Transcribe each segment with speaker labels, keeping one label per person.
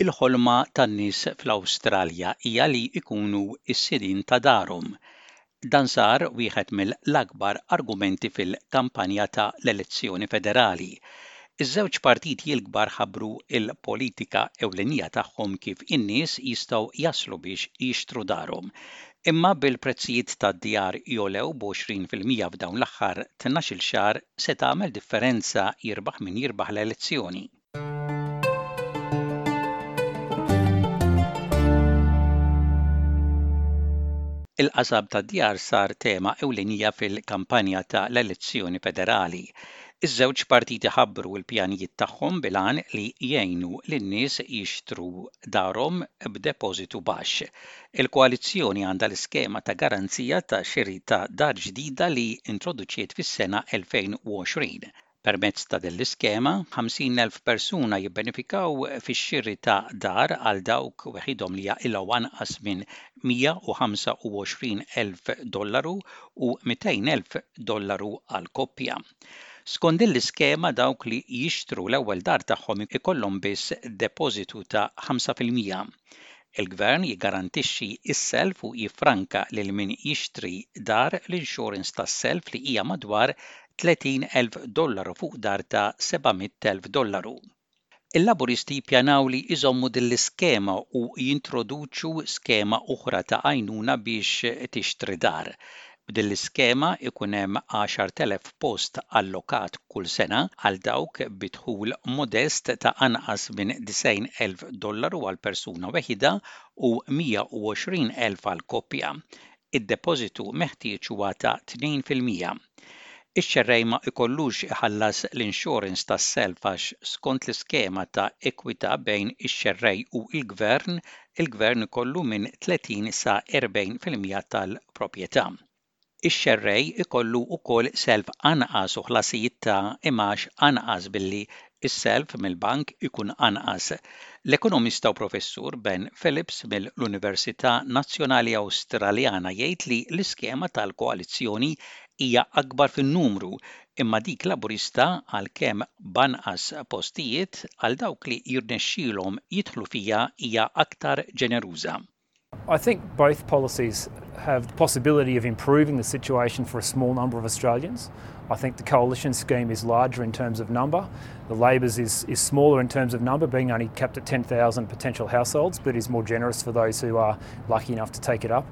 Speaker 1: Il-ħolma tan-nies fl-Awstralja hija li jkunu s-sidien ta' darhom. Dan sar wieħed mill-akbar argumenti fil-kampanja ta' l-elezzjoni federali. Iż-żewġ partiti l-kbar ħabbru l-politika ewlenija tagħhom kif in-nies jistgħu jaslu biex jixtru darhom. Imma bil-prezzijiet tad-djar jogħlew b'għoxrin fil-mija f'dawn l-aħħar tnax-il xahar se tagħmel differenza jirbaħ min jirbaħ l-elezzjoni. Il-qasam tad-djar sar tema ewlenija fil-kampanja ta' l-elezzjoni federali. Iż-żewġ partiti ħabbru l-pjanijiet tagħhom bil-għan li jgħinu lin-nies jixtru darhom b'depożitu baxx. Il-koalizzjoni għandha l-iskema ta' garanzija ta' xiri ta' dar ġdida li introduċiet fis-sena 2020. Permezz ta' din l-iskema, 50,000 persuna jibbenefikaw fix-xiri ta' dar għal dawk weħidhom li jaqilgħu anqas minn 125,000 dollaru u 200,000 dollaru għal koppja. Skond din l-iskema dawk li jixtru l-ewwel dar tagħhom ikollhom biss depożitu ta' 5 fil-mija. Il-Gvern jiggarantixxi s-self u jiffranka lil min jixtri dar l-insurance tas-self li hija madwar 30,000 dollaru fuq dar ta' 700,000 dollaru. Il-Laburisti jippjanaw li jżommu din l-iskema u jintroduċu skema oħra ta' għajnuna biex tixtri dar. B'din l-iskema jkun hemm 10,000 post allokat kull sena għal dawk bi dħul modest ta' anqas minn 90,000 dollaru għal persuna weħida u 120,000 għal koppja. Id-depożitu meħtieġ huwa ta' tnejn fil-mija. Ix-xerrej ma jkollux iħallas l-insurance tas-self għax skont l-iskema ta' ekwità bejn ix-xerrej u l-gvern, il-gvern ikollu minn 30 sa 40 fil-mija tal-proprjetà. Ix-xerrej ikollu wkoll self anqas u ħlasijiet ta' imgħax anqas billi Is-self mill-bank ikun anqas. L-ekonomista u professur Ben Phillips mill-Università Nazzjonali Awstraljana jgħid li l-iskema tal-koalizzjoni hija akbar fin-numru imma dik Laburista għalkemm b'anqas postijiet għal dawk li jirnexxielhom jidħlu fiha hija aktar ġeneruża.
Speaker 2: I think both policies have the possibility of improving the situation for a small number of Australians. I think the coalition scheme is larger in terms of number. The Labor's is, is smaller in terms of number, being only capped at 10,000 potential households, but is more generous for those who are lucky enough to take it up.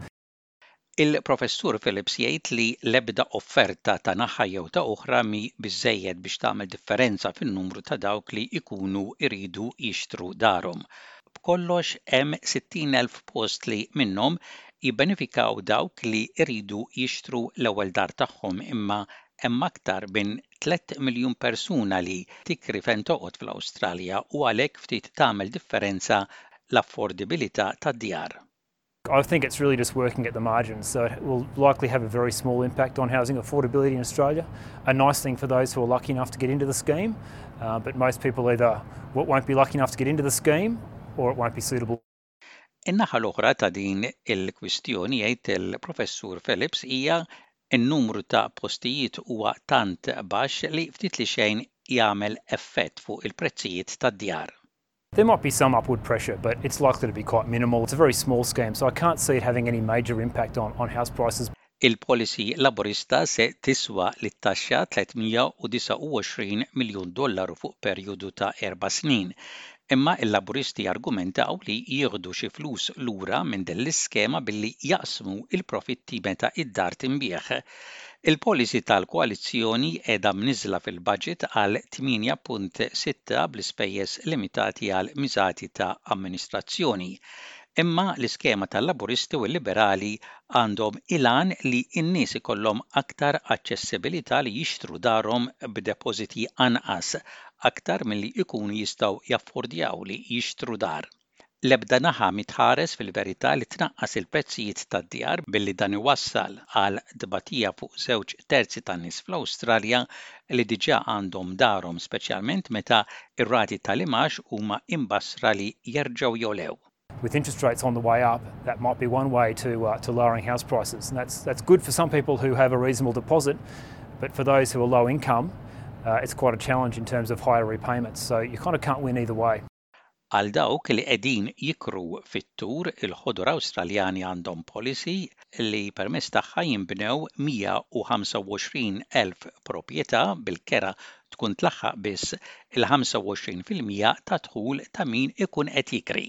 Speaker 1: Il-Professur Phillips jgħid li l-ebda offerta ta' naħa jew ta' oħra mhi biżżejjed biex tagħmel differenza fin-numru ta' dawk li jkunu jridu jixtru darhom. B'kollox hemm 60,000 post li minnhom jibbenefikaw dawk li jridu jixtru l-ewwel dar tagħhom imma hemm aktar minn tlett miljun persuna li tikri fejn toqgħod fl-Awstralja u għalhekk ftit tagħmel differenza l-affordibilità tad-djar.
Speaker 2: I think it's really just working at the margins, so it will likely have a very small impact on housing affordability in Australia. A nice thing for those who are lucky enough to get into the scheme, uh, but most people either won't be lucky enough to get into the scheme or it won't be suitable.
Speaker 1: In-naħa l-oħra ta' din il-kwistjoni jgħid il-Professur Phillips hija n-numru ta' postijiet huwa tant baxx li ftit li xejn jagħmel effett fuq il-prezzijiet tad-djar.
Speaker 2: There might be some upward pressure, but it's likely to be quite minimal. It's a very small scheme, so I can't see it having any major impact on on house prices.
Speaker 1: Il-policy Laburista se tiswa lit-taxxa 329 miljun dollaru fuq perjodu ta' erba' snin. Imma l-Laburisti argumentaw li jieħdu xi flus lura minn din l-iskema billi jaqsmu l-profitti meta d-dar tinbiegħ. Il-policy tal-koalizzjoni qiegħda mniżżla fil-budget għal 8.6 bl-ispejjeż limitati għal miżati ta' amministrazzjoni. Imma l-iskema tal-Laburisti u l-Liberali għandhom il-għan li n-nies ikollhom aktar aċċessibilità li jixtru darhom b'depożiti anqas aktar milli jkunu jistgħu jaffordjaw li jixtru dar. L-ebda naħa mhi tħares fil-verità li tnaqqas il-prezzijiet tad-djar billi dan iwassal għal tbatija fuq żewġ terzi tan-nies fl-Awstralja li diġà għandhom darhom speċjalment meta r-rati tal-imgħax huma imbassra li jerġgħu jogħlew.
Speaker 2: With interest rates on the way up, that might be one way to to lowering house prices and that's that's good for some people who have a reasonable deposit but for those who are low income it's quite a challenge in terms of higher repayments so you kind of can't win either way.
Speaker 1: Għal dawk li qegħdin jikru fit-tul, il-Ħodor Awstraljani għandhom policy li permezz tagħha jinbnew 125 elf proprjetà bil-kera tkun tlaħħaq biss il-25 fil-mija tad-dħul ta' min ikun qed jikri.